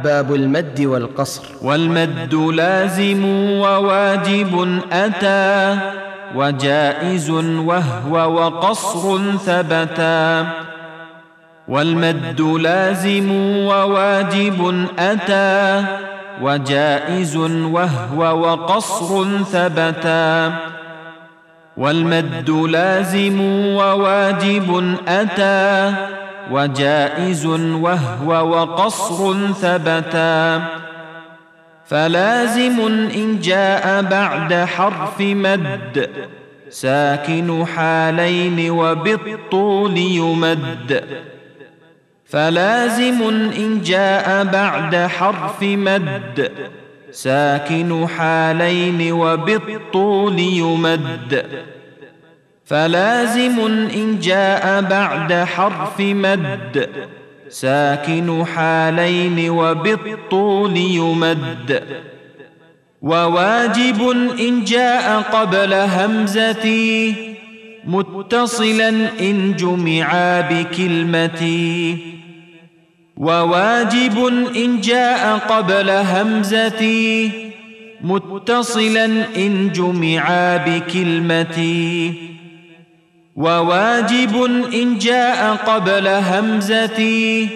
باب المد والقصر. والمد لازم وواجب أتى وجائز وهو وقصر ثبتا. والمد لازم وواجب أتى وجائز وهو وقصر ثبتا. والمد لازم وواجب أتى وجائز وهو وقصر ثبتا. فلازم إن جاء بعد حرف مد. ساكن حالين وبالطول يمد. فلازم إن جاء بعد حرف مد. ساكن حالين وبالطول يمد. فلازم إن جاء بعد حرف مد. ساكن حالين وبالطول يمد. وواجب إن جاء قبل همزتي متصلا إن جمعا بكلمتي وواجب إن جاء قبل همزتي متصلا إن جمعا بكلمتي وواجب إن جاء قبل همزتي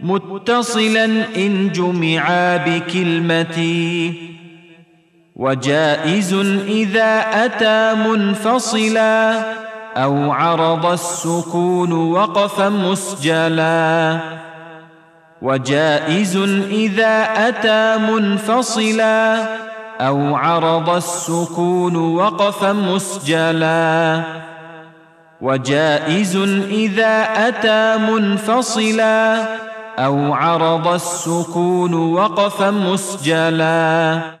متصلا إن جمعا بكلمتي وجائز إذا أتى منفصلا أو عرض السكون وقف مسجلا. وجائز إذا أتى منفصلا أو عرض السكون وقف مسجلا. وجائز إذا أتى منفصلا أو عرض السكون وقف مسجلا.